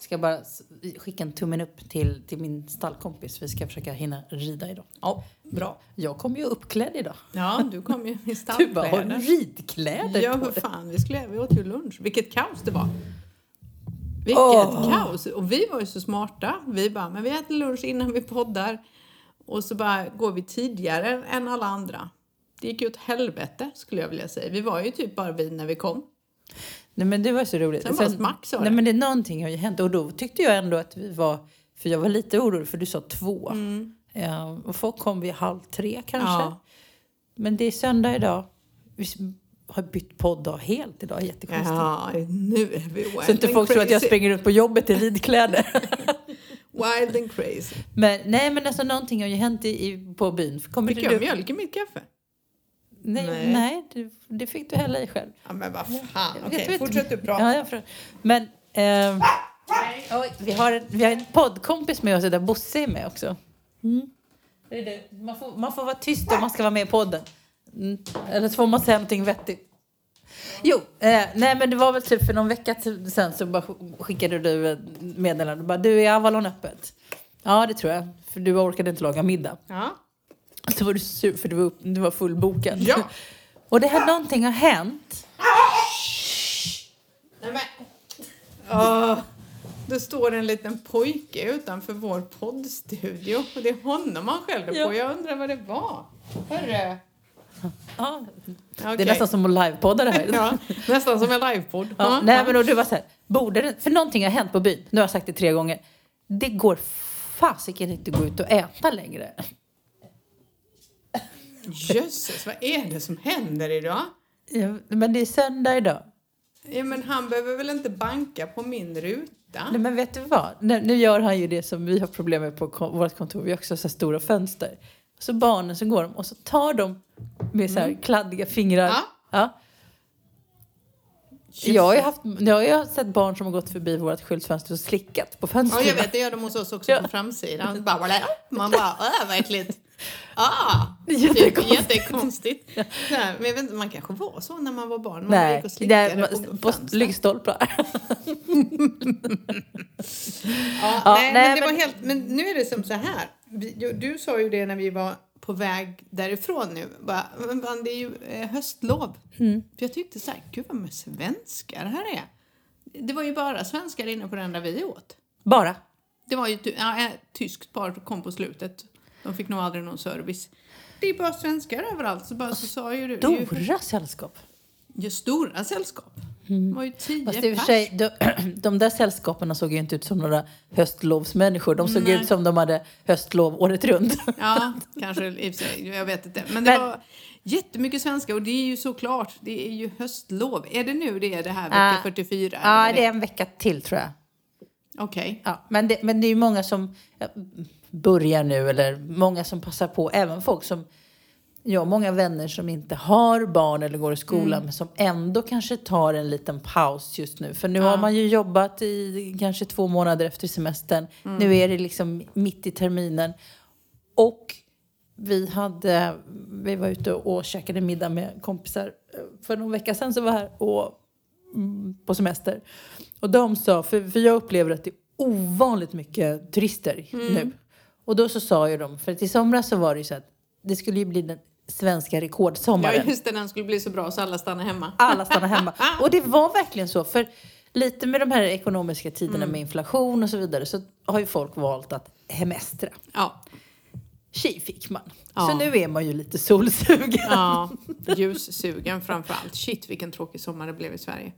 Ska bara skicka en tummen upp till, till min stallkompis. Vi ska försöka hinna rida idag. Ja, bra. Jag kom ju uppklädd idag. Ja, du kom ju i Du bara, har du stallkläder. ridkläder Ja, på dig? fan. Vi, skulle, vi åt ju lunch. Vilket kaos det var. Vilket Åh. kaos! Och vi var ju så smarta. Vi bara, men vi äter lunch innan vi poddar. Och så bara går vi tidigare än alla andra. Det gick ju åt helvete skulle jag vilja säga. Vi var ju typ bara vi när vi kom. Nej men det var så roligt. Sen bara smack, Nej men det någonting har ju hänt. Och då tyckte jag ändå att vi var... För jag var lite orolig för du sa två. Mm. Ja, och folk kom vid halv tre kanske. Ja. Men det är söndag idag. Vi har bytt podddag helt idag. Jättekonstigt. Ja, nu är vi wild Så inte folk tror att jag crazy. springer runt på jobbet i ridkläder. Wild and crazy. men nej men alltså någonting har ju hänt i, i, på byn. Kommer Fick du? jag mjölk i mitt kaffe? Nej, Nej. nej. det, det fick du hälla i själv. Ja, men vad fan. Okej, vet fortsätt du prata. Ja, jag men ehm, oj, vi, har en, vi har en poddkompis med oss där Bosse är med också. Mm. Det är det. Man, får, man får vara tyst om man ska vara med i podden. Mm. Eller så får man säga någonting vettigt. Jo, eh, nej men det var väl typ för någon vecka sen så bara sk- skickade du meddelande. Bara, du är Avalon öppet? Ja det tror jag. För du orkade inte laga middag. Ja. Så var du sur för du var, upp, du var fullbokad. Ja. Och det här någonting har hänt. Nej, men. Åh, det står en liten pojke utanför vår poddstudio och det är honom han skäller Ja. på. Jag undrar vad det var. Hörru. Okej. Det är nästan som att livepodda det här. Ja, nästan som en livepodd. Ja, Ja, nej, men då du var så här, borde det, för någonting har hänt på byn. Nu har jag sagt det tre gånger. Det går fasiken inte att gå ut och äta längre. Jösses, vad är det som händer idag? Ja, men det är söndag idag. Ja, men han behöver väl inte banka på min ruta? Nej, men vet du vad? Nu, nu gör han ju det som vi har problem med på vårt kontor. Vi har också så stora fönster. Så barnen så går de och så tar de med så här kladdiga fingrar. Ja. Ja. Jag har ju haft, jag har ju sett barn som har gått förbi vårt skyltfönster och slickat på Ja, fönstret. jag vet, det gör de hos oss också Ja. på framsidan. Bara, man bara, äh, vad äckligt. Ah, Jättekonstigt. jättekonstigt. Så här, men vet man kanske var så när man var barn. Man gick Nej, och det slickade är på, på lyktstolpar. Ja, Ja, nej, nej, men, det men- var helt, men nu är det som så här. Du, du sa ju det när vi var på väg därifrån nu. Bara, men det är ju eh, höstlov. Mm. För jag tyckte så här, gud vad med svenskar här är. Det var ju bara svenskar inne på den där vi åt. Bara. Det var ju ja, ett tyskt par kom på slutet. De fick nog aldrig någon service. Det är bara svenskar överallt. Så, bara, så sa ju du. är ju- Stora sällskap. ju stora sällskap. Det var ju tio Mm. Fast i och för sig, de, de där sällskapen såg ju inte ut som några höstlovsmänniskor. De såg Nej. ut som de hade höstlov året runt. Ja, kanske i och för sig. Jag vet inte. Men det Men- var jättemycket svenska och det är ju såklart, det är ju höstlov. Är det nu det är det här vecka Ah. 44? Ja, eller det är en vecka till tror jag. Okej. Ja, men, det, men det är ju många som ja, börjar nu, eller många som passar på. Även folk som, ja, många vänner som inte har barn eller går i skolan, Mm. men som ändå kanske tar en liten paus just nu. För nu har man ju jobbat i kanske två månader efter semestern. Mm. Nu är det liksom mitt i terminen. Och vi, hade, vi var ute och käkade middag med kompisar för någon vecka sedan som var här och, mm, på semester. Och de sa, för, för jag upplever att det är ovanligt mycket turister nu. Och då så sa ju de, för att i somras så var det ju så att det skulle ju bli den svenska Ja, rekordsommaren. just det, den skulle bli så bra så alla stannar hemma. Alla stannar hemma. Och det var verkligen så. För lite med de här ekonomiska tiderna Mm. med inflation och så vidare så har ju folk valt att hemestra. Ja. Tji fick man. Ja. Så nu är man ju lite solsugen. Ja, ljussugen framför allt. Shit vilken tråkig sommar det blev i Sverige.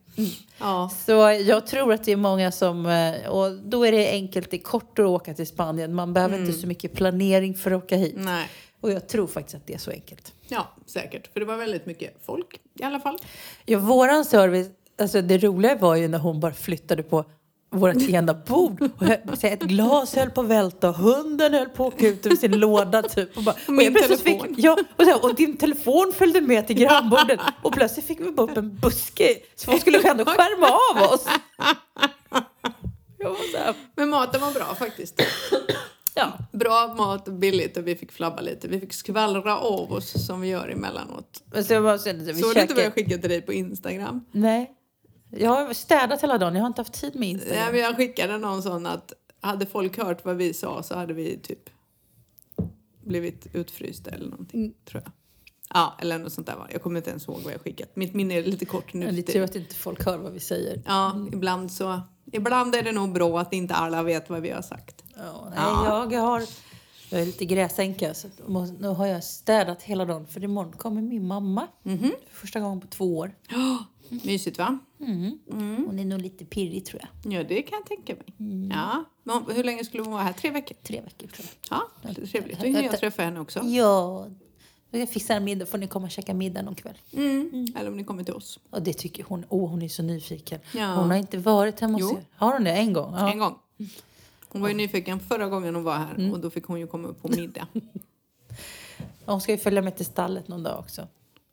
Ja. Så jag tror att det är många som, eh, och då är det enkelt, det är kort att åka till Spanien. Man behöver Mm. inte så mycket planering för att åka hit. Nej. Och jag tror faktiskt att det är så enkelt. Ja, säkert. För det var väldigt mycket folk i alla fall. Ja, våran service, alltså det roliga var ju när hon bara flyttade på vårt ena bord. Och ett glas höll på att välta och hunden höll på att åka ut ur sin låda typ. Och, bara, och min telefon. Fick, ja, och, här, och din telefon följde med till grannbordet. Och plötsligt fick vi bara upp en buske. Så hon skulle ändå skärma av oss. Här, Men maten var bra faktiskt. Bra mat och billigt och vi fick flabba lite. Vi fick skvallra av oss som vi gör emellanåt. Men så jag bara, så, vi Såg du inte vad jag skickade till dig på Instagram? Nej. Jag har städat hela dagen. Jag har inte haft tid med Instagram. Nej, men jag skickade någon sån att hade folk hört vad vi sa så hade vi typ blivit utfrysta eller någonting, Mm. tror jag. Ja, eller något sånt där var. Jag kommer inte ens ihåg vad jag skickat. Mitt minne är lite kort nu. Det är tur att inte folk hör vad vi säger. Ja, ibland så... Ibland är det nog bra att inte alla vet vad vi har sagt. Ja, Ja. Jag, har, jag är lite gräsänka så nu har jag städat hela dagen. För imorgon kommer min mamma. Mhm. För första gången på två år. Mysigt va? Hon är nog lite pirrig tror jag. Ja, det kan jag tänka mig. Mm. Ja. Men hur länge skulle hon vara här? Tre veckor? Tre veckor tror jag. Ja, trevligt. Då hinner jag träffa henne också. Ja, jag fixar en middag. får ni komma och käka middag någon kväll. Mm. Eller om ni kommer till oss. Och det tycker hon. Åh, hon är så nyfiken. Ja. Hon har inte varit hemma hos er. Har hon det? En gång? Ja. En gång. Hon var ju nyfiken förra gången hon var här Mm. och då fick hon ju komma upp på middag. Hon ska ju följa med till stallet någon dag också.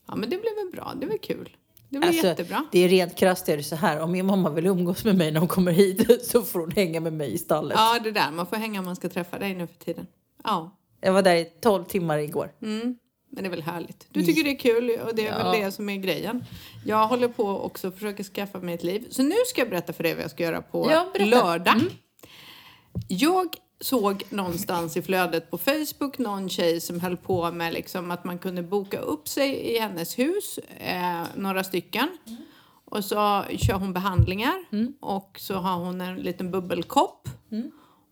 Ja, men det blev väl bra. Det var kul. Det blev Alltså, jättebra. Det är rent krasst är det så här. Om min mamma vill umgås med mig när hon kommer hit så får hon hänga med mig i stallet. Ja, det där. Man får hänga om man ska träffa dig nu för tiden. Ja. Jag var där i 12 timmar igår. Mm. Men det är väl härligt. Du tycker det är kul och det är Ja. väl det som är grejen. Jag håller på också och försöker skaffa mig ett liv. Så nu ska jag berätta för dig vad jag ska göra på Ja, lördag. Jag såg någonstans i flödet på Facebook någon tjej som höll på med liksom att man kunde boka upp sig i hennes hus, eh, några stycken. Och så kör hon behandlingar och så har hon en liten bubbelkopp.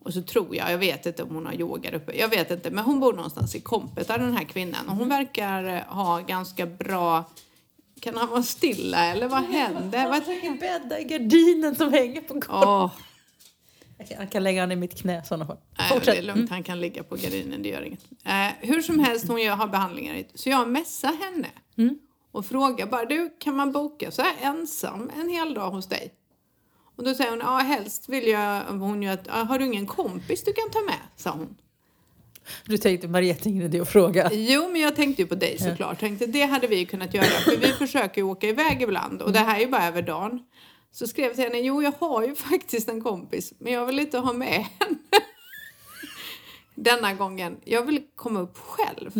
Och så tror jag, jag vet inte om hon har yoga uppe, jag vet inte, men hon bor någonstans i Kompeta den här kvinnan och hon verkar eh, ha ganska bra, kan han vara stilla eller vad händer? Vad försöker bädda i gardinen som hänger på golvet. Åh, Jag kan- lägga den i mitt knä i sådana fall. nej, det är lugnt, han kan ligga på gardinen, det gör inget. Eh, hur som helst, hon gör, har behandlingar. Så jag messar henne och frågar bara, du kan man boka så här ensam en hel dag hos dig? Och då säger hon, ja helst vill jag, hon ju att, "Ja, har du ingen kompis du kan ta med? sa hon. Du tänkte Mariette, idé att fråga. Jo, men jag tänkte ju på dig såklart. Tänkte det hade vi ju kunnat göra. För vi försöker ju åka iväg ibland och det här är ju bara över dagen. Så skrev jag till henne, jo jag har ju faktiskt en kompis men jag vill inte ha med henne. Denna gången, jag vill komma upp själv.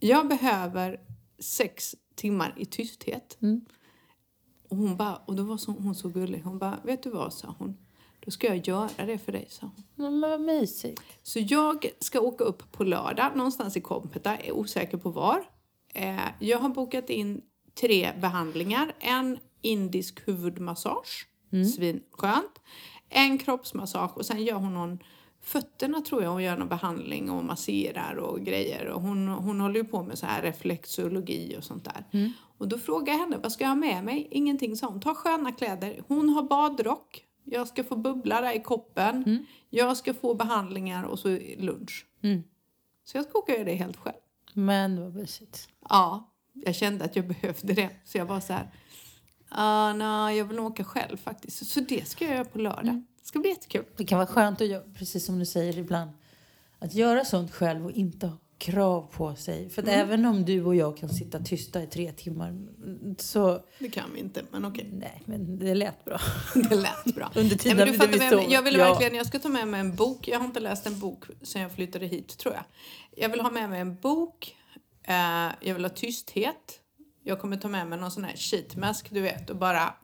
Jag behöver sex timmar i tysthet. Och hon bara, och då var så, hon så gullig. Hon bara, vet du vad, sa hon. Då ska jag göra det för dig, sa hon. Men vad mysigt. Så jag ska åka upp på lördag någonstans i Kompeta, är osäker på var. Eh, jag har bokat in tre behandlingar. En indisk huvudmassage, svinskönt. En kroppsmassage och sen gör hon någon fötterna tror jag hon gör någon behandling och masserar och grejer. Och hon, hon håller ju på med så här reflexologi och sånt där. Och då frågar jag henne, vad ska jag ha med mig? Ingenting sa hon. Ta sköna kläder. Hon har badrock. Jag ska få bubbla där i koppen. Jag ska få behandlingar och så lunch. Så jag ska åka och göra det helt själv. Men vad mysigt. Ja, jag kände att jag behövde det. Så jag var så här, ah, nej, jag vill åka själv faktiskt. Så det ska jag göra på lördag. Det ska bli jättekul. Det kan vara skönt att göra, precis som du säger ibland, att göra sånt själv och inte ha krav på sig. För att även om du och jag kan sitta tysta i tre timmar mm, så, Det kan vi inte, men okej. nej, men det lät bra. Det lät bra. Under tiden Nej, men du fattar vi vad jag, vill Ja. verkligen, jag ska ta med mig en bok. Jag har inte läst en bok sedan jag flyttade hit, tror jag. Jag vill ha med mig en bok. Eh, jag vill ha tysthet. Jag kommer ta med mig någon sån här sheetmask, du vet, och bara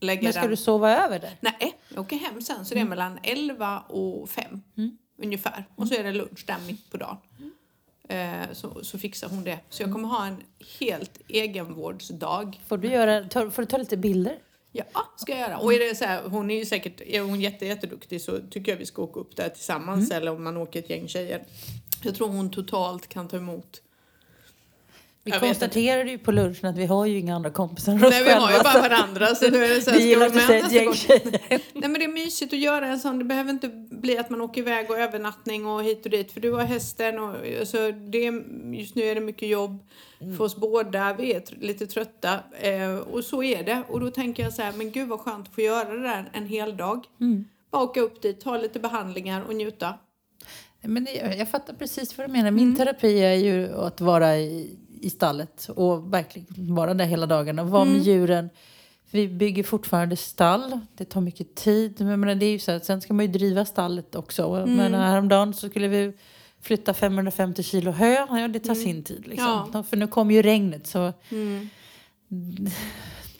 lägga Men ska den. du sova över där? Nej, jag åker hem sen. Så det är Mm. mellan 11 och 5 ungefär. Och så är det lunch där mitt på dagen. Eh, så, så fixar hon det. Så jag kommer ha en helt egenvårdsdag. Får du, göra, ta, får du ta lite bilder? Ja, ska jag göra. Och är det så här, hon är ju säkert, är hon jätte, jätteduktig så tycker jag vi ska åka upp där tillsammans eller om man åker ett gäng tjejer. Jag tror hon totalt kan ta emot. Vi Jag konstaterade ju på lunchen att vi har ju inga andra kompisar än oss Nej, vi har ju bara så varandra så nu är det så här, Vi gillar med ett gäng. Nej men det är mysigt att göra en sån. Det behöver inte bli att man åker iväg och övernattning och hit och dit. För du har hästen och alltså, det just nu är det mycket jobb för oss båda. Vi är lite trötta eh, och så är det. Och då tänker jag så här, men gud vad skönt att få göra det där en hel dag. Bara åka upp dit, ta lite behandlingar och njuta. Men det, jag fattar precis vad du menar. Min terapi är ju att vara i, i stallet och verkligen vara där hela och vara med djuren. Vi bygger fortfarande stall. Det tar mycket tid. Men menar, det är ju så här, sen ska man ju driva stallet också. Mm. Men häromdagen så skulle vi flytta 550 kilo hö. Ja, det tar sin tid. Liksom. Mm. Ja. För nu kommer ju regnet. Så Mm.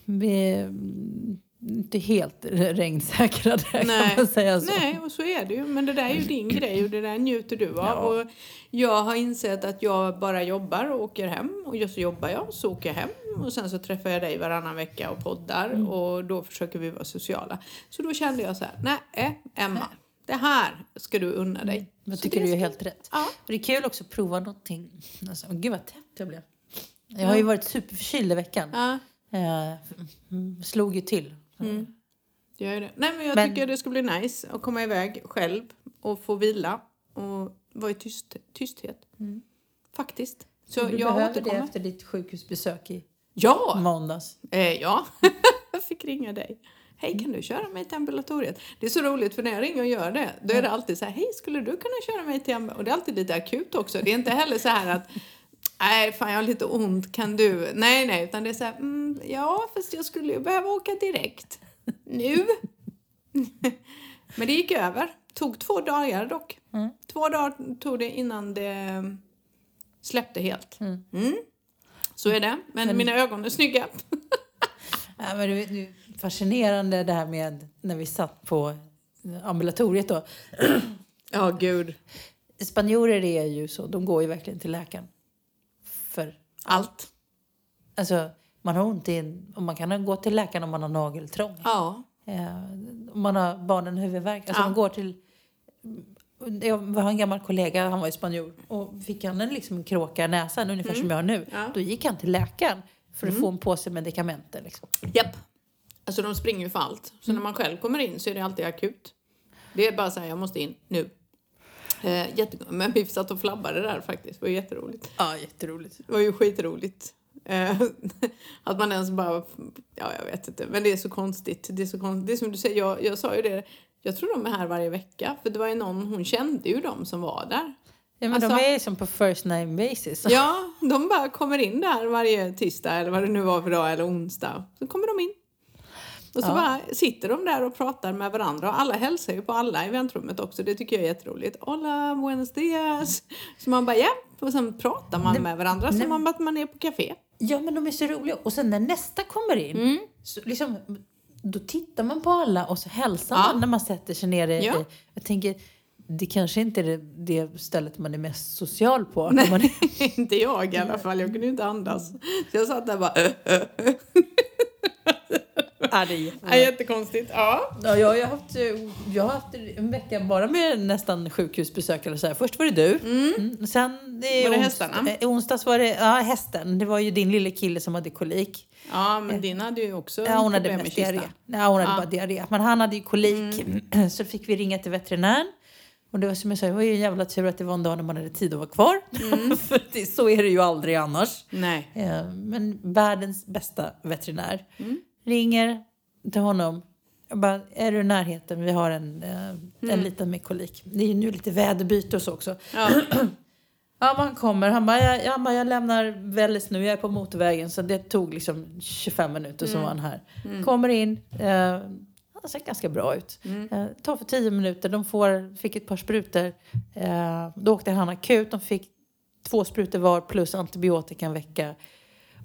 vi mm, inte helt regnsäkra där Nej. kan man säga så. Nej, och så är det ju. Men det där är ju din grej och det där njuter du av. Ja. Och jag har insett att jag bara jobbar och åker hem. Och just så jobbar jag, så åker jag hem. Och sen så träffar jag dig varannan vecka och poddar. Mm. Och då försöker vi vara sociala. Så då kände jag så här, nej Emma, det här ska du unna dig. Jag Så tycker du är helt rätt. Ja. Det är kul också att prova någonting. Alltså, gud vad tätt jag blev. Jag har ju varit superförkyld i veckan. Ja, Eh, mm, slog ju till. Det gör ju det. Nej, men jag Men- tycker det ska bli nice att komma iväg själv och få vila och vara i tyst, tysthet. Faktiskt. Så du jag behöver det återkommer. efter ditt sjukhusbesök i Ja! måndags. Eh, ja, jag fick ringa dig. Hej, kan du köra mig till ambulatoriet? Det är så roligt för när jag ringer och gör det, då är det alltid så här, hej, skulle du kunna köra mig till ambulatoriet? Och det är alltid lite akut också. Det är inte heller så här att, nej, fan jag har lite ont, kan du? Nej, nej, utan det är så här, mm, ja, fast jag skulle ju behöva åka direkt. Nu? Men det gick över. Tog två dagar dock. Två dagar tog det innan det släppte helt. Mm. Så är det. Men, mina ögon är snygga. Ja, men det, är fascinerande det här med när vi satt på ambulatoriet då. Ja, gud. Spanjorer är ju så, de går ju verkligen till läkaren. Allt. alltså, man har ont i man kan gå till läkaren om man har nageltrång. Ja. Eh, om man har barnen huvudvärk. Alltså Ja. man går till... Jag har en gammal kollega, han var i spanjor. Och fick han en, liksom, kråka i näsan, ungefär som jag har nu. Ja. Då gick han till läkaren för att få en påse medikamenter. Liksom. Japp. Alltså de springer ju för allt. Så när man själv kommer in så är det alltid akut. Det är bara så här, jag måste in nu. Eh, jätte... Men vi satt och flabbade där faktiskt. Det var jätteroligt. Ja, jätteroligt. Det var ju skitroligt. Eh, att man ens bara, ja jag vet inte, men det är så konstigt. Det är så konstigt. Det är som du säger, jag, jag sa ju det, jag tror de är här varje vecka. För det var ju någon, hon kände ju dem som var där. Ja, men Alltså- de är som på first name basis. Ja, de bara kommer in där varje tisdag eller vad det nu var för dag eller onsdag. Så kommer de in. Och så Ja. bara sitter de där och pratar med varandra och alla hälsar ju på alla i väntrummet också. Det tycker jag är jätteroligt. Hola, buenos dias. Så man bara ja, och sen pratar man med varandra som om att man är på café. Ja, men de är så roliga. Och sen när nästa kommer in, Mm. så liksom, då tittar man på alla och så hälsar Ja. man när man sätter sig ner i... Ja. Jag tänker, det kanske inte är det, stället man är mest social på. när Man, inte jag i alla fall, jag kunde inte andas. Så jag satt där och bara ja, det är Ja, jättekonstigt. Ja. Ja, jag, har haft, eh, jag har haft en vecka bara med nästan sjukhusbesök. Eller så här. Först var det du. Mm. Sen det Var det ons- hästarna? eh, onsdags var det ja, hästen. Det var ju din lille kille som hade kolik. ja, men din hade ju också Ja, hon hade problem med diarré. Ja, hon hade Ja. Mm. bara diarré. Men han hade ju kolik. Så fick vi ringa till veterinären. Och det var som jag sa, det var ju en jävla tur att det var en dag när man hade tid att vara kvar. Mm. För det, så är det ju aldrig annars. Nej. Eh, Men världens bästa veterinär. Mm. Ringer till honom. Jag bara, är du i närheten? Vi har en, eh, Mm. en liten med kolik. Det är ju nu lite väderbyte och så också. Ja. Ja, man kommer. Han bara, jag, bara, jag lämnar Välles nu. Jag är på motorvägen. Så det tog liksom 25 minuter så var han här. Kommer in. Eh, han ser ganska bra ut. Eh, tar för 10 minuter. De får, fick ett par sprutor. Eh, då åkte han akut. De fick två sprutor var plus antibiotika en vecka.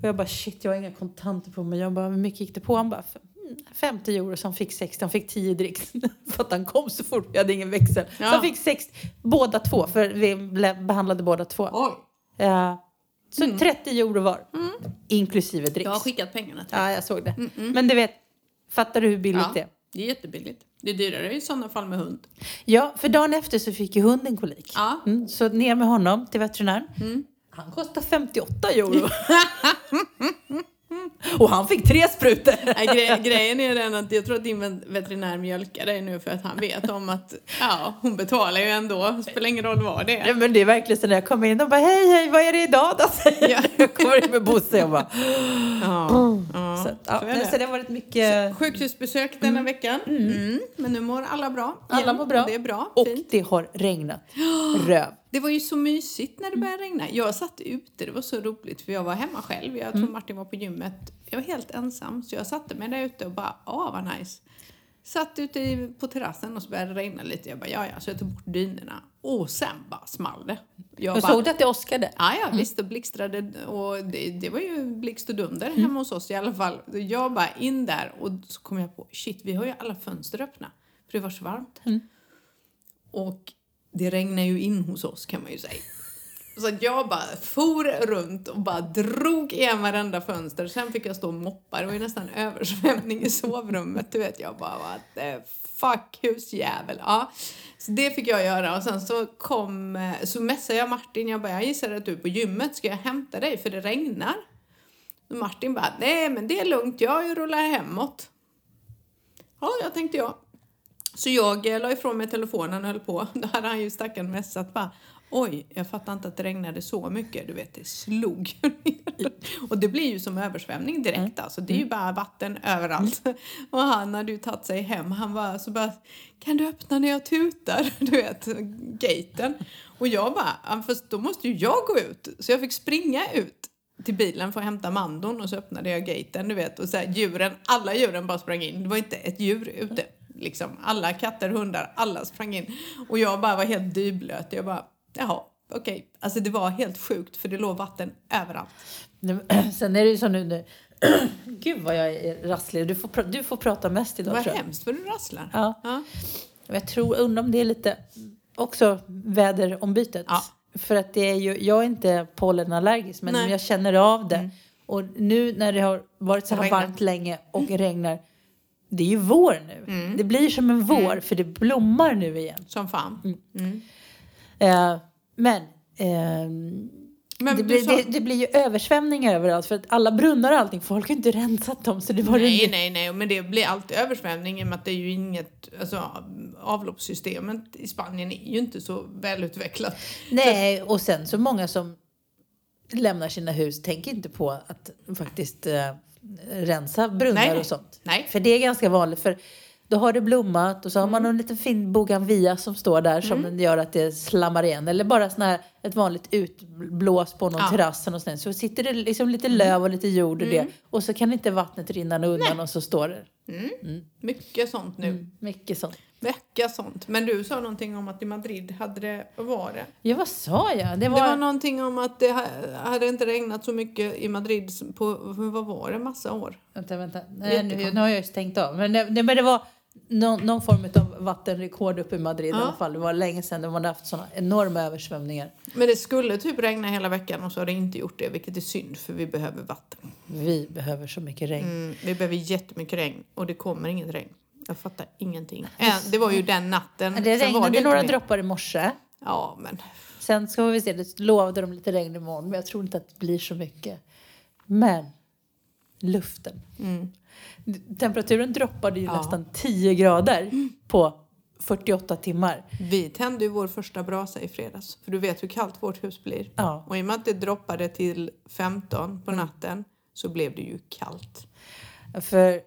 Och jag bara shit, jag har inga kontanter på mig. Jag bara, hur mycket gick det på? Han bara, "Mm, 50 euro. Så han fick 60. Han fick 10 dricks. för att han kom så fort. Vi hade ingen växel. Så Ja. han fick 60. Båda två. För vi behandlade båda två. Oj. Eh, så 30 euro var. Inklusive dricks. Jag har skickat pengarna till Ja, jag såg det. Men du vet, fattar du hur billigt Ja. det är? Det är jättebilligt. Det är dyrare i sådana fall med hund. Ja, för dagen efter så fick ju hunden kolik. Ja. Mm, så ner med honom till veterinären. Han kostar 58 euro. Och han fick tre sprutor. Nej, gre grejen är den att jag tror att din vet- veterinär mjölkar dig nu för att han vet om att ja, hon betalar ju ändå. Spelar ingen roll vad det Ja, är. men det är verkligen så när jag kommer in, de bara hej hej, vad är det idag då? Säger jag. kommer in med Bosse och bara, Ja. Ja. Ja, så, ja, så det. så det har varit mycket... Sjukhusbesök denna veckan. Mm. Men nu mår alla bra. Alla mår bra. och Det är bra. Och Fint. det har regnat. Röv. Det var ju så mysigt när det Mm. började regna. Jag satt ute, det var så roligt för jag var hemma själv. Jag tror Mm. Martin var på gymmet. Jag var helt ensam så jag satte mig där ute och bara, åh vad nice. Satt ute på terrassen och så började det regna lite. Jag bara, ja ja, så jag tog bort dynorna. Och sen bara small det. Jag bara, såg du att det åskade? Ja, ja Mm. visst, och blixtrade och det, det var ju blixt och dunder hemma hos oss i alla fall. Jag bara in där och så kom jag på, shit, vi har ju alla fönster öppna. För det var så varmt. Mm. Och det regnar ju in hos oss kan man ju säga. Så att jag bara for runt och bara drog igen varenda fönster. Sen fick jag stå och moppa. Det var ju nästan översvämning i sovrummet. Du vet, jag bara, what the fuck, husjävel. Ja. Så det fick jag göra och sen så kom, så messade jag Martin. Jag bara, jag gissar att du är på gymmet. Ska jag hämta dig för det regnar? Och Martin bara, nej men det är lugnt, jag rullar hemåt. Ja, jag tänkte jag. Så jag eh, la ifrån mig telefonen och höll på. Då hade han ju stackaren messat bara Oj, jag fattar inte att det regnade så mycket. Du vet, det slog. Och det blir ju som översvämning direkt alltså. Det är ju bara vatten överallt. Och han hade ju tagit sig hem. Han var så bara, kan du öppna när jag tutar? Du vet, gaten. Och jag bara, "Ja, fast då måste ju jag gå ut. Så jag fick springa ut till bilen för att hämta mandon och så öppnade jag gaten, du vet. Och så här, djuren, alla djuren bara sprang in. Det var inte ett djur ute. Liksom. Alla katter, hundar, alla sprang in. Och jag bara var helt dyblöt. Jag bara, jaha, okej. Alltså det var helt sjukt för det låg vatten överallt. Sen är det ju så nu... nu Gud vad jag är rasslig. Du får, du får prata mest idag Vad tror jag. hemskt vad du rasslar. Ja. Ja. Jag tror, undrar om det är lite också väderombytet. Ja. För att det är ju, jag är inte pollenallergisk men Nej. Mm. jag känner av det. Och nu när det har varit så här varmt länge och regnar. Det är ju vår nu. Mm. Det blir som en vår för det blommar nu igen. Som fan. Mm. Eh, men ehm, Men det, blir, sa- det, det blir ju översvämningar överallt för att alla brunnar och allting, folk har inte rensat dem så det var Nej, nej, nej, men det blir alltid översvämning i och med att det är ju inget, alltså avloppssystemet i Spanien är ju inte så välutvecklat. Nej, och sen så många som lämnar sina hus tänker inte på att faktiskt eh, rensa brunnar Nej, nej. och sånt. Nej. För det är ganska vanligt. För då har det blommat och så har man Mm. en liten fin bougainvillea som står där som gör att det slammar igen. Eller bara sån här, ett vanligt utblås på någon Ja. Mm. terrass eller någonstans. Så sitter det liksom lite löv och lite jord och det. Och så kan inte vattnet rinna undan och så står det. Mycket sånt nu. Mycket sånt. Mycket sånt. Men du sa någonting om att i Madrid hade det, var det? Ja, vad sa jag? Det Det var... var någonting om att det ha- hade inte regnat så mycket i Madrid på, vad var det, massa år? Vänta, vänta. Nej, nu, nu har jag ju stängt av. Men det, det, men det var någon, någon form av vattenrekord uppe i Madrid i Ja. alla fall. Det var länge sedan de hade haft sådana enorma översvämningar. Men det skulle typ regna hela veckan och så har det inte gjort det, vilket är synd för vi behöver vatten. Vi behöver så mycket regn. Mm, vi behöver jättemycket regn och det kommer inget regn. Jag fattar ingenting. Äh, det var ju den natten. Det Sen var regnade det några droppar i morse. Ja, men Sen ska vi se, det lovade de lite regn imorgon. Men jag tror inte att det blir så mycket. Men luften. Mm. Temperaturen droppade ju Ja. nästan 10 grader på 48 timmar. vi tände ju vår första brasa i fredags. För du vet hur kallt vårt hus blir. Ja. Och i och med att det droppade till 15 på natten så blev det ju kallt. För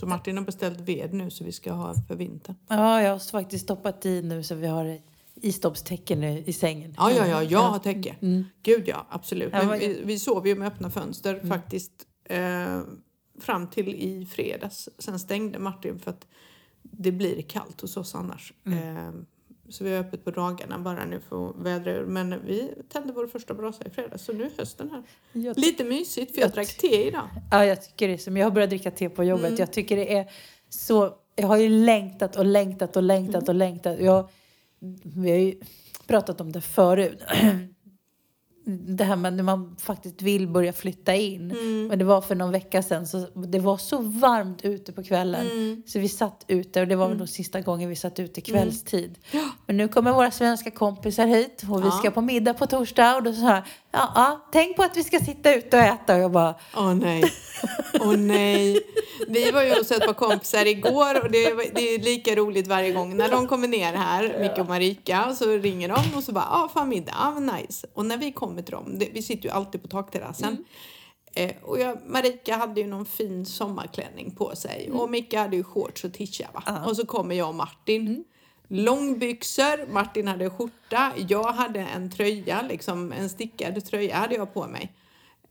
Så Martin har beställt ved nu så vi ska ha för vintern. ja, jag har faktiskt stoppat i nu så vi har istoppstecken i, i sängen. Ja, ja, ja, jag har täcke. Gud ja, absolut. Ja, Men vi, vi sov ju med öppna fönster faktiskt eh, fram till i fredags. Sen stängde Martin för att det blir kallt hos oss annars. Eh, så vi har öppet på dagarna bara nu för att vädra ur. Men vi tände vår första brasa i fredags så nu är hösten här. Jag Lite mysigt för jag Jag drack te idag. Ja, jag tycker det är som jag har börjat dricka te på jobbet. Jag tycker det är så... Jag har ju längtat och längtat och längtat och längtat. Jag, vi har ju pratat om det förut. Det här med när man faktiskt vill börja flytta in. Men det var för någon vecka sedan. Så det var så varmt ute på kvällen. Så vi satt ute och det var väl nog sista gången vi satt ute kvällstid. Men nu kommer våra svenska kompisar hit och vi Ja. ska på middag på torsdag. Och då så här, ja, ja, tänk på att vi ska sitta ute och äta. Och jag bara, Åh nej. Åh nej. Vi var ju hos ett par kompisar igår och det, det är lika roligt varje gång. När de kommer ner här, Micke och Marika, så ringer de och så bara, ja ah, fan middag, ah, nice. Och när vi kommer till dem, det, vi sitter ju alltid på takterrassen. Eh, och jag, Marika hade ju någon fin sommarklänning på sig och Micke hade ju shorts och tisha va. Ja. Och så kommer jag och Martin. Långbyxor, Martin hade skjorta, jag hade en tröja, liksom en stickad tröja hade jag på mig.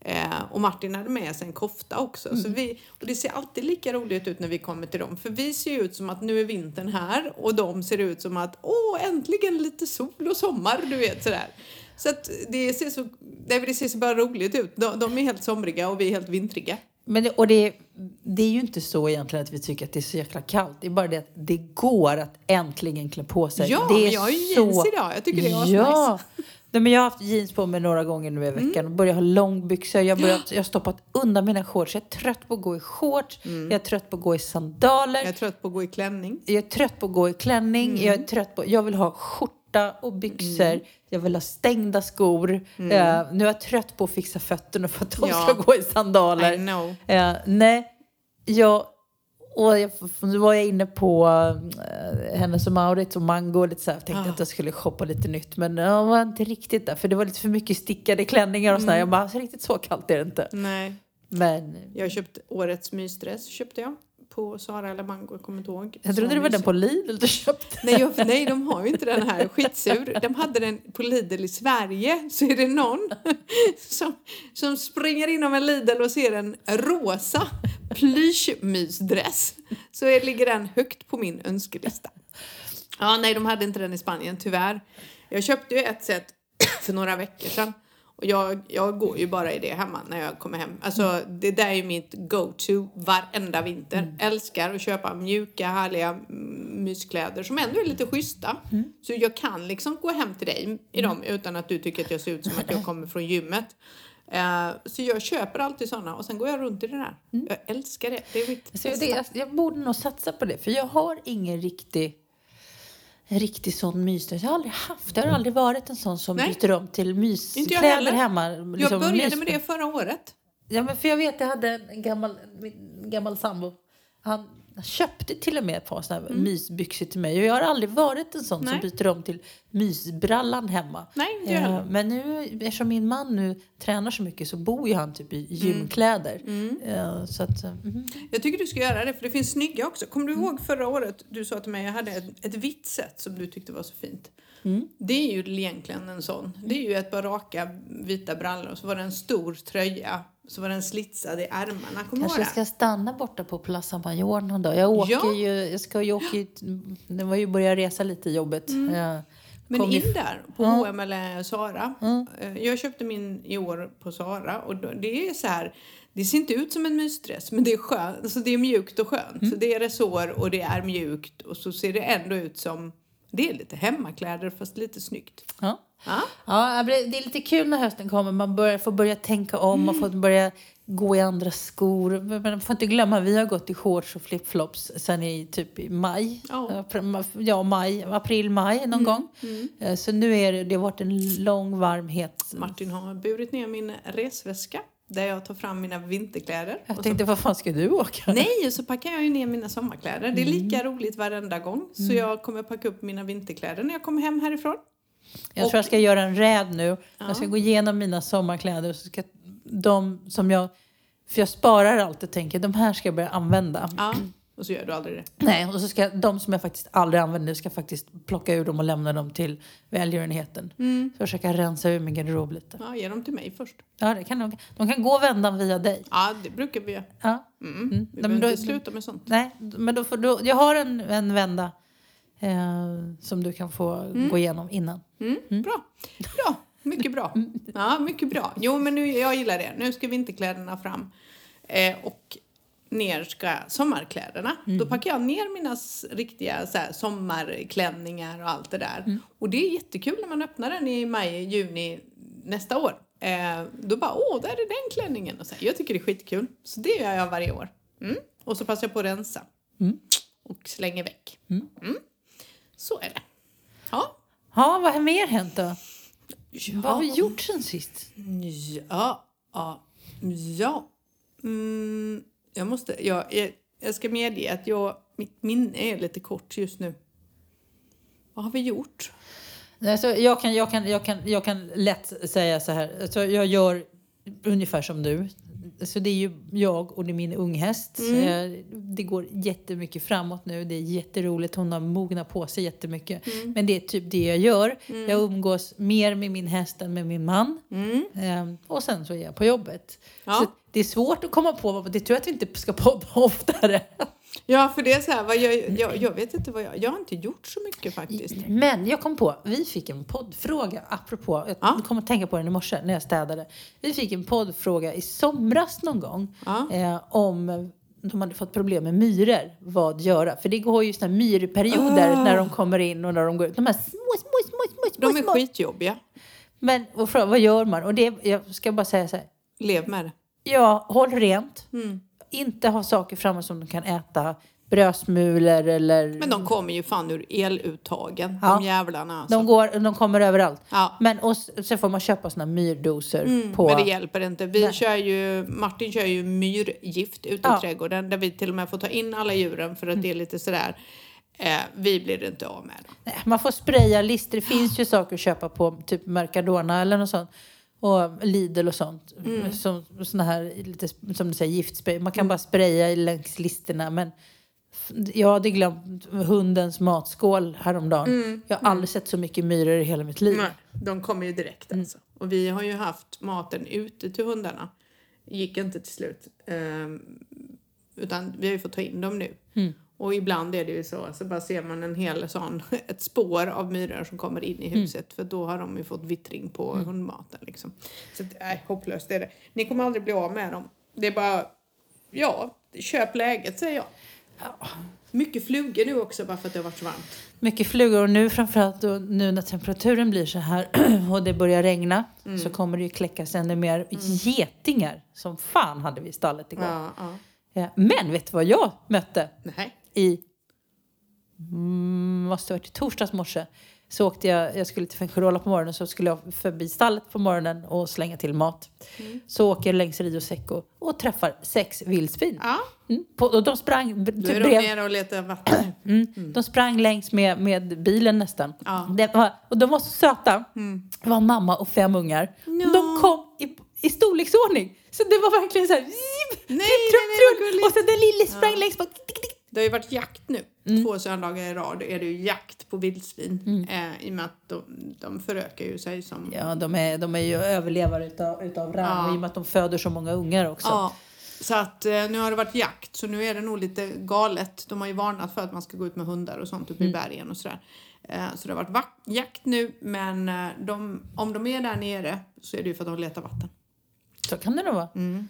Eh, och Martin hade med sig en kofta också. Så vi, och det ser alltid lika roligt ut när vi kommer till dem. För vi ser ju ut som att nu är vintern här och de ser ut som att åh äntligen lite sol och sommar, du vet sådär. Så att det ser så, det ser så bara roligt ut. De, de är helt somriga och vi är helt vintriga. Men det, och det, det är ju inte så egentligen att vi tycker att det är så jäkla kallt. Det är bara det att det går att äntligen klä på sig. Ja, det men jag har ju jeans idag. Jag tycker det är. Ja. Nej, men jag har haft jeans på mig några gånger nu i Mm. veckan och börjat ha långbyxor. Jag, har börjat, jag har stoppat undan mina shorts. Jag är trött på att gå i shorts. Jag är trött på att gå i sandaler. Mm. Jag är trött på att gå i klänning. Jag är trött på att gå i klänning. Mm. Jag är trött på... Jag vill ha skjorta och byxor. Jag vill ha stängda skor. Eh, nu är jag trött på att fixa fötterna för att de Mm. Ja. ska gå i sandaler. I know. Eh, nej, jag... Och jag, nu var jag inne på uh, Hennes och Mauritz och Mango och lite så här. Jag tänkte Ah. att jag skulle shoppa lite nytt. Men jag var inte riktigt där. För det var lite för mycket stickade klänningar och sådär. Mm. Jag bara, så riktigt så kallt är det inte. Nej. Men Jag köpte årets mysdress köpte jag på Sara eller Mango, jag kommer inte ihåg. jag trodde det var den på Lidl du köpte. Nej, jag, nej, de har ju inte den här. Skitsur. De hade den på Lidl i Sverige. Så är det någon som, som springer inom en Lidl och ser en rosa plyschmysdress. Så är- ligger den högt på min önskelista. Ja, nej, de hade inte den i Spanien, tyvärr. Jag köpte ju ett set för några veckor sedan. Och jag, jag går ju bara i det hemma när jag kommer hem. Alltså det där är ju mitt go-to varenda vinter. Älskar att köpa mjuka, härliga mm, myskläder som ändå är lite schyssta. Så jag kan liksom gå hem till dig i dem utan att du tycker att jag ser ut som att jag kommer från gymmet. Eh, så jag köper alltid sådana och sen går jag runt i det där. Jag älskar det. Det är mitt Så det, jag, jag borde nog satsa på det. För jag har ingen riktig, en riktig sån mysdress. Jag har aldrig haft. Jag har aldrig varit en sån som Nej. byter om till jag myskläder hemma. Jag liksom började mys- med det förra året. Ja, men för jag vet, jag hade en gammal, min gammal sambo. Han köpte till och med ett par såna här mysbyxor till mig. Och jag har aldrig varit en sån Mm. Nej. som byter om till mysbrallan hemma. Nej, jag Eh. Men nu, eftersom min man nu tränar så mycket så bor ju han typ Mm. i gymkläder. Eh, Så att, mhm. Jag tycker du ska göra det, för det finns snygga också. Kommer du ihåg förra året du sa till mig jag hade ett, ett vitt set som du tyckte var så fint? Det är ju egentligen en sån. Det är ju ett par raka vita brallor och så var det en stor tröja. Så var den slitsad i ärmarna. Kommer Kanske det? ska stanna borta på Plaza Major någon dag. Jag åker Ja. ju, jag ska ju åka det var ju börja resa lite i jobbet. Mm. Jag Men ju- in där på Ja. H&M eller Sara. Mm. Eh, Jag köpte min i år på Sara och det är så här. Det ser inte ut som en mysdress men det är skönt. Alltså det är mjukt och skönt. Mm. Så det är resår och det är mjukt och så ser det ändå ut som det är lite hemmakläder fast lite snyggt. Ja. Ja. Ja, det är lite kul när hösten kommer. Man börjar, får börja tänka om, man får börja gå i andra skor. Men man får inte glömma, vi har gått i shorts och flipflops sen i typ i maj. Apr- Ja, maj, april, maj någon gång. Eh, Så nu är det, det har varit en lång, varm, het... Martin har burit ner min resväska där jag tar fram mina vinterkläder. Jag Och tänkte, vad fan ska du åka? så, nej, och så packar jag ju ner mina sommarkläder. Det är Mm. lika roligt varenda gång. Så jag kommer packa upp mina vinterkläder när jag kommer hem härifrån. Jag tror jag ska göra en räd nu. Ja. Jag ska gå igenom mina sommarkläder. Så ska de som jag... För jag sparar alltid och tänker, de här ska jag börja använda. Ja, och så gör du aldrig det. Nej, och så ska de som jag faktiskt aldrig använder ska faktiskt plocka ur dem och lämna dem till välgörenheten. Mm. Försöka rensa ur min garderob lite. Ja, ge dem till mig först. Ja, det kan de, de kan gå vändan via dig. Ja, det brukar vi göra. Ja. Mm. Mm. Vi behöver då- inte sluta med sånt. Nej, men då får du, jag har en, en vända eh, som du kan få gå igenom innan. Mm. Bra. Bra. Mycket bra. Ja, mycket bra. Jo, men nu, jag gillar det. Nu ska vinterkläderna fram. Eh, och ner ska sommarkläderna. Då packar jag ner mina riktiga så här, sommarklänningar och allt det där. Och det är jättekul när man öppnar den i maj, juni nästa år. Eh, då bara, åh, där är den klänningen. Och så här, jag tycker det är skitkul. Så det gör jag varje år. Mm. Och så passar jag på att rensa. Och slänger väck. Mm. Så är det. Ja. Ja, vad har mer hänt då? Vad har vi gjort sen sist? Ja, ja, ja. Jag måste, jag, jag, jag ska medge att jag, mitt minne är lite kort just nu. Vad har vi gjort? Alltså, jag, kan, jag, kan, jag, kan, jag kan lätt säga så här. Alltså, jag gör ungefär som du så det är ju jag och det är min unghäst. Mm. Det går jättemycket framåt nu. Det är jätteroligt. Hon har mognat på sig jättemycket. Mm. Men det är typ det jag gör. Jag umgås mer med min häst än med min man. Mm. Eh, Och sen så är jag på jobbet. Ja. Så det är svårt att komma på. Det tror jag att vi inte ska podda oftare. Ja, för det är så här, jag, jag, jag vet inte vad jag... Jag har inte gjort så mycket faktiskt. Men jag kom på, vi fick en poddfråga apropå, jag Ja. kom att tänka på den i morse när jag städade. Vi fick en poddfråga i somras någon gång Ja. eh, om de hade fått problem med myror, vad göra? För det går ju här myrperioder Ah. när de kommer in och när de går ut. De här små, små, små, små, små. De är små. skitjobbiga. Men och fråga, vad gör man? Och det, jag ska bara säga så här, Lev med det. ja, håll rent. Mm. Inte ha saker framme som de kan äta. Brödsmulor eller... Men de kommer ju fan ur eluttagen, Ja. de jävlarna alltså. de, går, de kommer överallt. Ja. Men och s- så får man köpa såna myrdoser på... Men det hjälper inte. Vi Nej. kör ju, Martin kör ju myrgift ute Ja. i trädgården där vi till och med får ta in alla djuren för att det är lite sådär. Eh, vi blir inte av med dem. Nej, Man får spraya lister. Det finns ju saker att köpa på typ Mercadona eller något sånt. Och Lidl och sånt. Mm. Som, såna här, lite, som du säger, giftspray. Man kan bara spraya längs listerna. Men jag hade glömt hundens matskål häromdagen. Jag har aldrig sett så mycket myror i hela mitt liv. Mm. Nej, de kommer ju direkt alltså. Och vi har ju haft maten ute till hundarna. Gick inte till slut. Ehm, utan vi har ju fått ta in dem nu. Och ibland är det ju så, så bara ser man en hel sån, ett spår av myror som kommer in i huset. För då har de ju fått vittring på hundmaten liksom. Så det är hopplöst är det. Ni kommer aldrig bli av med dem. Det är bara, ja, köp läget säger jag. Mycket flugor nu också bara för att det har varit så varmt. Mycket flugor och nu framförallt då, nu när temperaturen blir så här och det börjar regna Mm. så kommer det ju kläckas ännu mer getingar. Som fan hade vi i stallet igår. Ja, ja. Ja, Men vet du vad jag mötte Nej. I mm, måste ha varit i torsdags morse. Så åkte jag, jag skulle till Fuengirola på morgonen så skulle jag förbi stallet på morgonen och slänga till mat. Så åker jag längs Rio Seco och träffar sex vildsvin. Ja, Mm, på, och de sprang b- då är de nere och letar vatten. Mm. De sprang längs med, med bilen nästan. Ja. Mm. Det var, och de var så söta. Det var mamma och fem ungar. Ja. De kom i, i storleksordning. Så det var verkligen så här... Nej, nej, gulligt. och så den lille sprang längst bak. Det har ju varit jakt nu. Mm. Två söndagar i rad är det ju jakt på vildsvin. Eh, I och med att de, de förökar ju sig som... Ja, de är, de är ju överlevare utav, utav rang. Ja. I och med att de föder så många ungar också. Ja, så att eh, nu har det varit jakt så nu är det nog lite galet. De har ju varnat för att man ska gå ut med hundar och sånt uppe Mm. i bergen och sådär. Eh, så det har varit jakt nu men eh, de, om de är där nere så är det ju för att de letar vatten. Så kan det nog vara. Mm.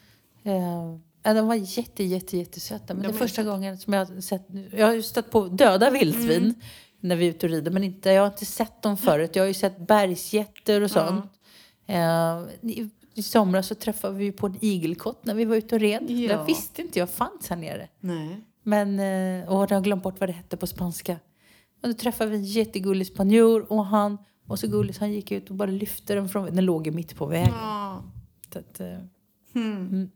Ja, de var jätte, jätte, jättesöta. Men De det är första gången som jag har sett... Jag har ju stött på döda vildsvin Mm. när vi är ute och rider. Men inte, jag har inte sett dem förut. Jag har ju sett bergsjätter och sånt. Eh, i, I somras så träffade vi på en igelkott när vi var ute och red. Ja. Det visste inte jag fanns här nere. Nej. Men, eh, och jag har glömt bort vad det hette på spanska. Och då träffade vi en jättegullig spanjor och han var så gullig så han gick ut och bara lyfte den från... Den låg ju mitt på vägen. Ja. Så att, eh, Mm.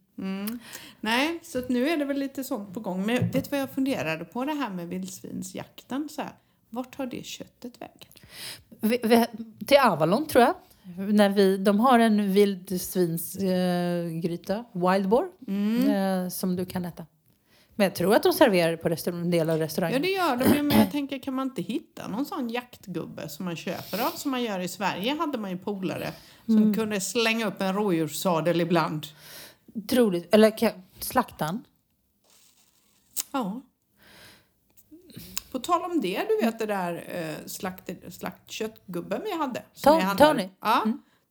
Nej, så nu är det väl lite sånt på gång. Men vet du vad jag funderade på det här med vildsvinsjakten? Så här, vart tar det köttet vägen? Till Avalon tror jag. När vi, de har en vildsvinsgryta, eh, wild boar, eh, som du kan äta. Men jag tror att de serverar det på en del av Ja, restaurangen. det gör de men jag tänker kan man inte hitta någon sån jaktgubbe som man köper av som man gör i Sverige hade man ju polare som kunde slänga upp en rådjurssadel ibland. Troligt, eller slaktan. Ja. På tal om det, du vet det där eh, slakt, slaktköttgubben vi hade. som handlade. Tony? Ja,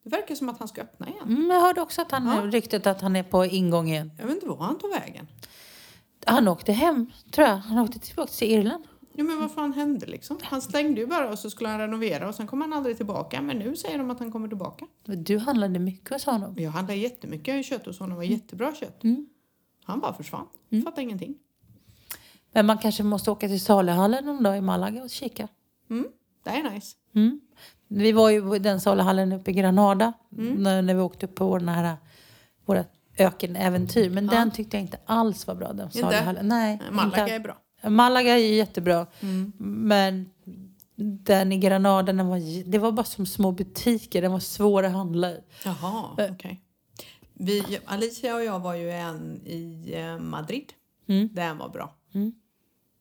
det verkar som att han ska öppna igen. Mm, jag hörde också att han Ja. ryktet att han är på ingång igen. Jag vet inte var han tog vägen. Han åkte hem, tror jag. Han åkte tillbaka till Irland. Ja, men vad fan hände liksom? Han stängde ju bara och så skulle han renovera och sen kom han aldrig tillbaka. Men nu säger de att han kommer tillbaka. Du handlade mycket hos honom. Jag handlade jättemycket kött hos honom. Det var jättebra kött. Mm. Han bara försvann. Fattade ingenting. Men man kanske måste åka till saluhallen någon dag i Malaga och kika. Mm. Det är nice. Mm. Vi var ju i den saluhallen uppe i Granada Mm. när, när vi åkte på vår, den här, våra ökenäventyr. Men den tyckte jag inte alls var bra. Den saluhallen. Nej, Malaga inte. är bra. Malaga är jättebra. Mm. Men den i Granada, den var, det var bara som små butiker. Den var svår att handla i. Jaha, okej. Vi, Alicia och jag var ju en i eh, Madrid. Mm. Den var bra. Mm.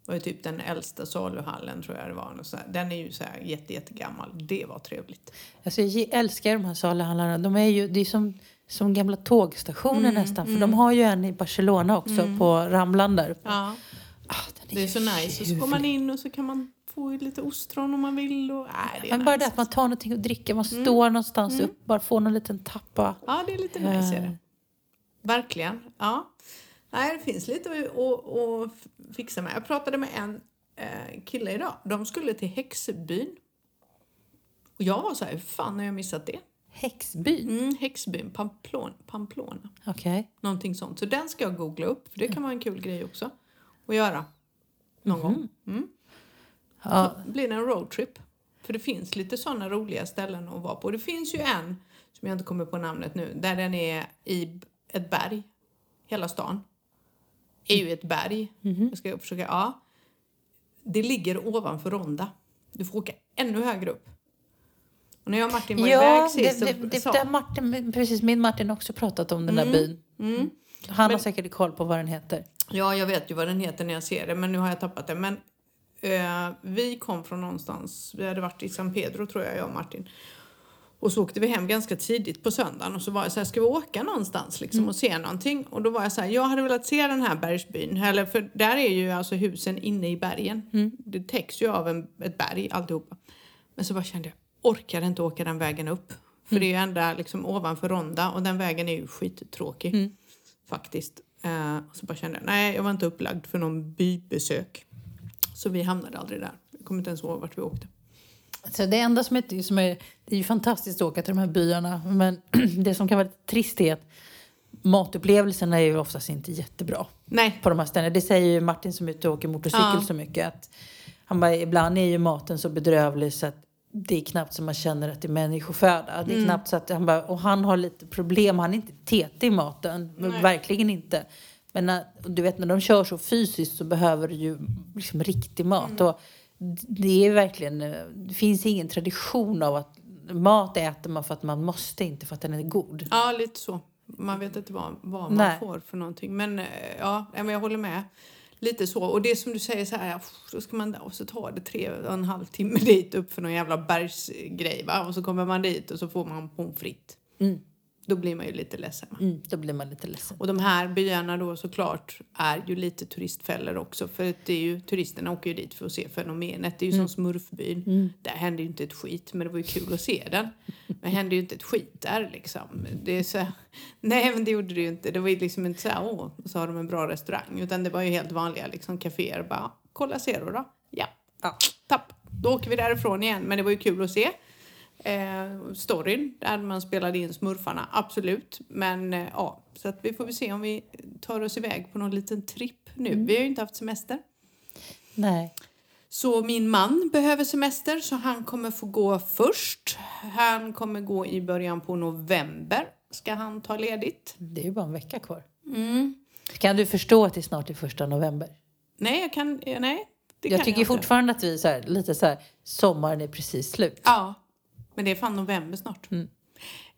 Det var ju typ den äldsta saluhallen tror jag det var. Den är ju så här jätte, jättegammal. Det var trevligt. Alltså, jag älskar de här saluhallarna. De är ju, det är som, som gamla tågstationer nästan. För de har ju en i Barcelona också på Ramlan där. Ja, Ah, det är så nice. Och så går man in och så kan man få lite ostron om man vill. Och, är Men bara det nice. att man tar någonting att dricka, man står någonstans upp, bara får någon liten tappa. Ja, det är lite nice. Är det. Eh. Verkligen. Ja. Nej, det finns lite att, att, att fixa med. Jag pratade med en eh, kille idag. De skulle till Häxbyn. Och jag var så här, hur fan har jag missat det? Häxbyn? Mm, Häxbyn, Pamplona. Pamplona. Okej. Någonting sånt. Så den ska jag googla upp, för det kan vara en kul grej också att göra. Någon gång. Mm. Ja, Så blir det en roadtrip. För det finns lite sådana roliga ställen att vara på. Det finns ju en, som jag inte kommer på namnet nu, där den är i ett berg. Hela stan är ju ett berg. Jag ska försöka, ja. Det ligger ovanför Ronda. Du får åka ännu högre upp. Och när jag och Martin var ja iväg sist det, så det, det, sa... där Martin, precis min Martin har också pratat om den där byn. Mm. Han har säkert koll på vad den heter. Ja, jag vet ju vad den heter när jag ser det, men nu har jag tappat det. Men eh, vi kom från någonstans, vi hade varit i San Pedro tror jag, jag och Martin. Och så åkte vi hem ganska tidigt på söndagen och så var jag så här, ska vi åka någonstans liksom och se någonting? Och då var jag så här, jag hade velat se den här bergsbyn, eller för där är ju alltså husen inne i bergen. Det täcks ju av en, ett berg alltihopa. Men så bara kände jag, orkar inte åka den vägen upp. För det är ju ända liksom ovanför Ronda och den vägen är ju skittråkig. Faktiskt. Eh, och så bara kände jag, nej jag var inte upplagd för någon bybesök. Så vi hamnade aldrig där. Jag kommer inte ens ihåg vart vi åkte. Så det enda som är, som är... Det är ju fantastiskt att åka till de här byarna. Men det som kan vara lite trist är att matupplevelserna är ju oftast inte jättebra Nej, på de här ställena. Det säger ju Martin som är ute och åker motorcykel Ja. så mycket. Att han bara, ibland är ju maten så bedrövlig så att det är knappt som man känner att det är människoföda. Det är knappt så att han bara, och han har lite problem. Han är inte tetig i maten. Men Verkligen inte. Men när, och du vet när de kör så fysiskt så behöver du ju liksom riktig mat. Och det är verkligen, eh, det finns ingen tradition av att mat äter man för att man måste, inte för att den är god. ja lite så. Man vet inte vad, vad man Nej. får för någonting. Men eh, ja, nej, jag håller med. Lite så. Och det som du säger så här, då ska man och så tar det tre och en halv timme dit upp för någon jävla bergsgrej va. Och så kommer man dit och så får man pommes frites. Mm. Då blir man ju lite ledsen. Mm, då blir man lite ledsen. Och de här byarna då såklart är ju lite turistfällor också. För det är ju, turisterna åker ju dit för att se fenomenet. Det är ju som smurfbyn. Där hände ju inte ett skit, men det var ju kul att se den. Men hände ju inte ett skit där liksom. Det är så nej men det gjorde det ju inte. Det var ju liksom inte så här, åh, så har de en bra restaurang. Utan det var ju helt vanliga liksom kaféer. Bara, kolla Zero då. Ja, Ja. tapp. Då åker vi därifrån igen. Men det var ju kul att se. Eh, storyn där man spelade in smurfarna, absolut. Men eh, ja, så att vi får väl se om vi tar oss iväg på någon liten tripp nu. Vi har ju inte haft semester. Nej. Så min man behöver semester så han kommer få gå först. Han kommer gå i början på november. Ska han ta ledigt? Det är ju bara en vecka kvar. Mm. Kan du förstå att det är snart är första november? Nej, jag kan... eh, Nej, Jag tycker jag fortfarande att vi är så här, lite så här, sommaren är precis slut. Ja, men det är fan november snart. Mm.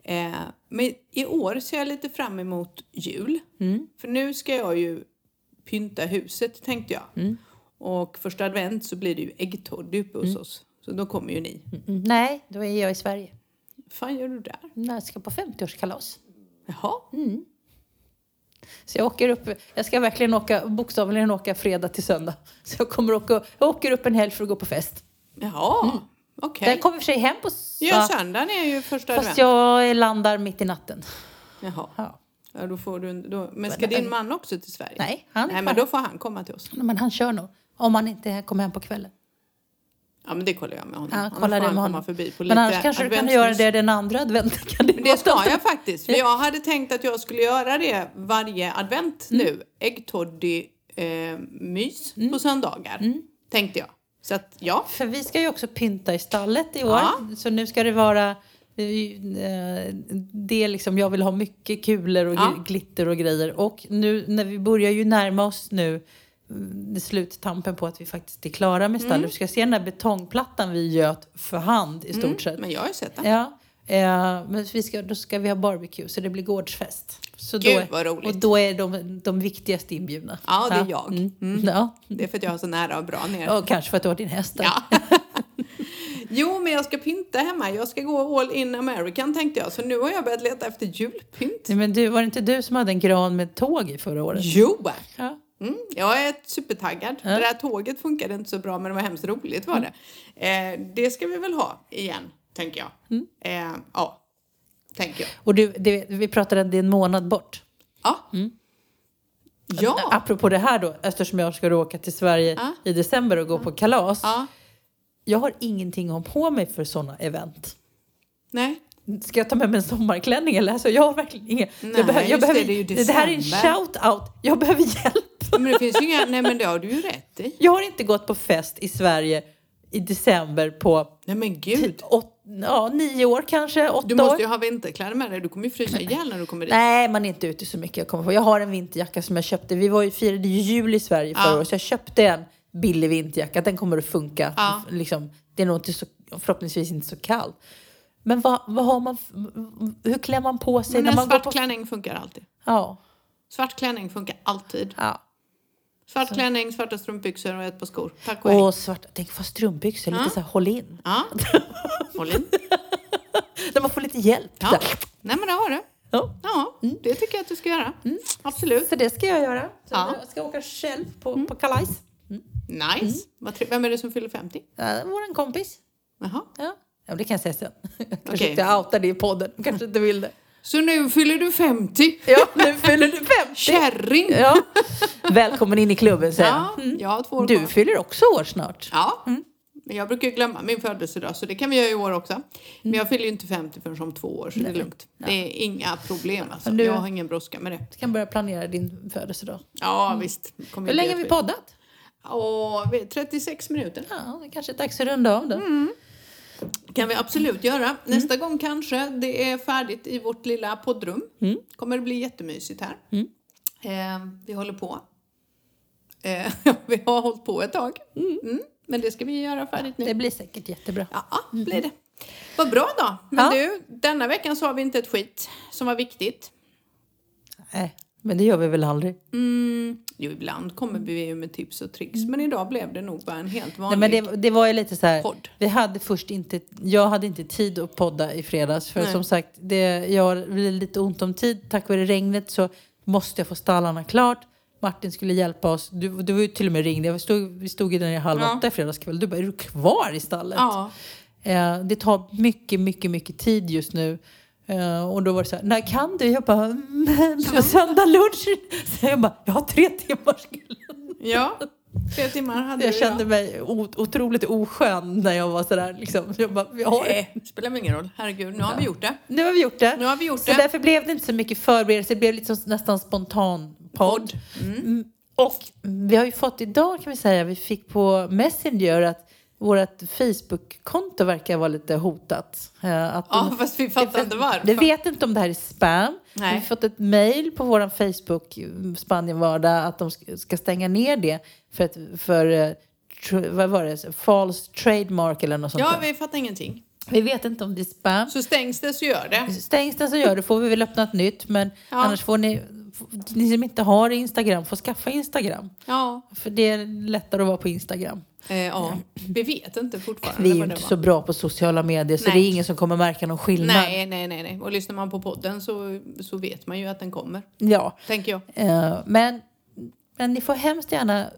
Eh, men i år ser jag lite fram emot jul. Mm. För nu ska jag ju pynta huset tänkte jag. Mm. Och första advent så blir det ju äggtoddy uppe hos oss. Så då kommer ju ni. Mm, nej, då är jag i Sverige. Fan gör du där? Jag ska på 50-årskalas. Jaha, Mm. Så jag åker upp, jag ska verkligen åka, bokstavligen åka fredag till söndag. Så jag kommer åka, jag åker upp en helg för att gå på fest. jaha, okej. Jag kommer för sig hem på... Ja, söndagen är ju första Fast advent. jag landar mitt i natten. Jaha. Ja. Ja, då får du, då, men ska din man också till Sverige? Nej, han Nej, men då får han komma till oss. Men han kör nog. Om han inte kommer hem på kvällen. Ja, men det kollar jag med honom. Ja, kolla det han med honom. förbi på Men lite annars kanske du kan göra det den andra adventen. Kan det det ska jag faktiskt. För jag hade tänkt att jag skulle göra det varje advent Mm. nu. Äggtoddy eh, Mm. på söndagar. Tänkte jag. Så att ja. För vi ska ju också pynta i stallet i år. Ja. Så nu ska det vara... eh, Det är liksom, jag vill ha mycket kulor och Ja. gl- glitter och grejer. Och nu när vi börjar ju närma oss nu mm, sluttampen på att vi faktiskt är klara med stallet. Mm. Du ska se den där betongplattan vi göt för hand i stort sett. Men jag har ju sett det. Ja, Eh, men vi ska, då ska vi ha barbecue, så det blir gårdsfest. Så Gud, då, vad roligt. Och då är de, de viktigaste inbjudna. Ja, det är jag. Mm. Mm. Ja. Det är för att jag har så nära och bra ner. Och kanske för att du har din häst. Ja. jo, men jag ska pynta hemma. Jag ska gå all in American tänkte jag. Så nu har jag börjat leta efter julpynt. Nej, Men du, var det inte du som hade en gran med tåg i förra året? Jo! Ja. Mm, jag är supertaggad. Ja. Det där tåget funkade inte så bra men det var hemskt roligt var det. Eh, det ska vi väl ha igen, tänker jag. Mm. Eh, ja, tänker jag. Och du, det, vi pratade, det är en månad bort. Ja. Mm. Ja. Apropå det här då, eftersom jag ska åka till Sverige Ja. i december och gå på kalas. ja. Jag har ingenting att ha på mig för sådana event. Nej. Ska jag ta med mig en sommarklänning eller? Alltså, jag har verkligen inga... Nej, jag behöver, jag det, behöver, det ju det här är en shout-out. Jag behöver hjälp. Men det finns ju inga... Nej men det har du ju rätt i. Jag har inte gått på fest i Sverige i december på Nej men gud. åt, ja, nio år kanske, åtta Du måste år. ju ha vinterkläder med dig. Du kommer ju frysa ihjäl när du kommer dit. Nej, man är inte ute så mycket. Jag, kommer på. jag har en vinterjacka som jag köpte. Vi var ju, firade ju jul i Sverige förra Ja. året, så jag köpte en billig vinterjacka. Den kommer att funka. Ja. Liksom, det är nog inte så, förhoppningsvis inte så kallt. Men vad, vad har man, hur klär man på sig Men när en man går svart på... klänning funkar alltid. Ja, Svart klänning funkar alltid. ja. Svart klänning, svarta strumpbyxor och ett par skor. Tack och hej. Och svart, tänk få strumpbyxor, lite Ja. så här håll in. Ja. Håll in. När man får lite hjälp. Ja. Där. Nej men det har du. Ja. Ja, det tycker jag att du ska göra. Absolut. Så det ska jag göra. Så Ja. Jag ska åka själv på, på kalas. Nice. Vad tre- Vem är det som fyller 50? Ja, vår kompis. Jaha. Ja. ja, det kan jag säga sen. Jag kanske Okej. inte outar det i podden. Kanske inte vill det. Så nu fyller du 50? Ja, nu fyller du 50. Kärring! Ja. Välkommen in i klubben säger Ja, jag. jag har två år Du kvar. fyller också år snart. Ja, men jag brukar glömma min födelsedag så det kan vi göra i år också. Men jag fyller ju inte 50 förrän om två år så det är lugnt. Det är inga problem alltså. Du- Jag har ingen brådska med det. Du kan börja planera din födelsedag. Ja, visst. Kommer Hur länge har vi poddat? Åh, vi- 36 minuter. Ja, det kanske är dags att runda av då. Kan vi absolut göra. Nästa gång kanske det är färdigt i vårt lilla poddrum. Kommer det bli jättemysigt här. Eh, vi håller på. Eh, vi har hållit på ett tag. Mm. Men det ska vi göra färdigt nu. Det blir säkert jättebra. Ja, blir det. Vad bra då. Men Ja. du, denna veckan så har vi inte ett skit som var viktigt. Nej, men det gör vi väl aldrig. Mm, jo, ibland kommer vi ju med tips och tricks. Men idag blev det nog bara en helt Nej, vanlig men det, det var ju lite så här. podd. Vi hade först inte, jag hade inte tid att podda i fredags. För Nej. som sagt, det, jag har lite ont om tid. Tack vare regnet så måste jag få stallarna klart. Martin skulle hjälpa oss. Du, du var ju till och med ringde. Jag stod, vi stod ju där i halv Ja. åtta i fredags kväll. Du bara, är du kvar i stallet? Ja, Eh, det tar mycket, mycket, mycket tid just nu. Eh, och då var det så här, när kan du? Jag bara, "Mm, på söndag lunch. Så jag bara, jag har tre timmar. ja. Tre timmar hade Jag du kände idag. mig otroligt oskön när jag var sådär. Liksom. Jag bara, jag har, Nej, det spelar ingen roll. Herregud, nu har vi gjort det. nu har vi gjort det. Nu har vi gjort så det. därför blev det inte så mycket förberedelse. Det blev lite som, nästan spontan podd. Mm. Och vi har ju fått idag kan vi säga, vi fick på Messenger att vårt Facebook-konto verkar vara lite hotat. Eh, Att Ja, de- fast vi fattar inte varför. Vi vet inte om det här är spam. Nej. Vi har fått ett mail på vår Facebook, Spanien vardag, att de ska- stänga ner det för, ett, för eh, vad var det, false trademark eller något sånt Ja, där. vi fattar ingenting. Vi vet inte om det är spam. Så stängs det så gör det. Stängs det så gör det, får vi väl öppna ett nytt. Men Ja. annars får ni, ni som inte har Instagram, får skaffa Instagram. Ja, För det är lättare att vara på Instagram. Eh, ja. vi vet inte fortfarande Vi är ju inte så bra på sociala medier så Nej. det är ingen som kommer märka någon skillnad. Nej, nej, nej, nej. Och lyssnar man på podden så, så vet man ju att den kommer. Ja. Tänker jag. Eh, men, men ni får hemskt gärna eh,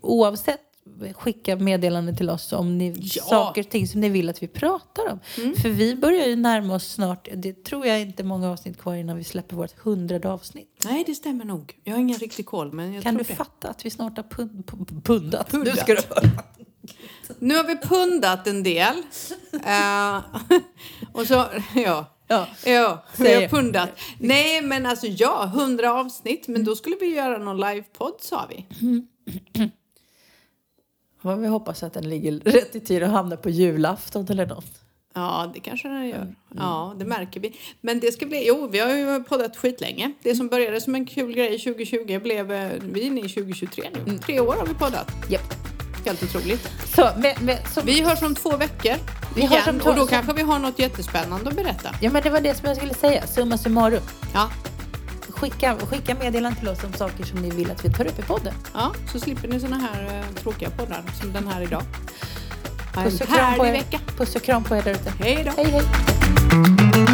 oavsett skicka meddelanden till oss om ni, Ja. saker och ting som ni vill att vi pratar om. Mm. För vi börjar ju närma oss snart, det tror jag inte många avsnitt kvar innan vi släpper vårt hundrade avsnitt. Nej, det stämmer nog. Jag har ingen riktig koll, men jag kan du det. fatta att vi snart har pund, pu- pundat? Pundat. Nu ska du höra. Nu har vi pundat en del. Eh, och så, ja. Ja. Ja, vi har pundat. Nej, men alltså ja, hundra avsnitt. Men då skulle vi göra någon livepodd sa vi. Vad vi hoppas att den ligger rätt i tid och hamnar på julafton eller något. Ja, det kanske den Mm. gör. Ja, det märker vi. Men det ska bli, jo, vi har ju poddat skitlänge. Det som började som en kul grej 2020 blev, eh, vi är inne i 2023 nu. Mm. Tre år har vi poddat. Japp. helt otroligt. Så, men, men, så, Vi hörs om två veckor Vi igen hörs om två- och då så- kanske vi har något jättespännande att berätta. ja, men det var det som jag skulle säga. Summa summarum. Ja, Skicka, skicka meddelanden till oss om saker som ni vill att vi tar upp i podden. ja så slipper ni såna här eh, tråkiga poddar som den här idag. Ha Puss och kram på härlig er, vecka. puss och kram på er där ute. Hej då! Hej, hej.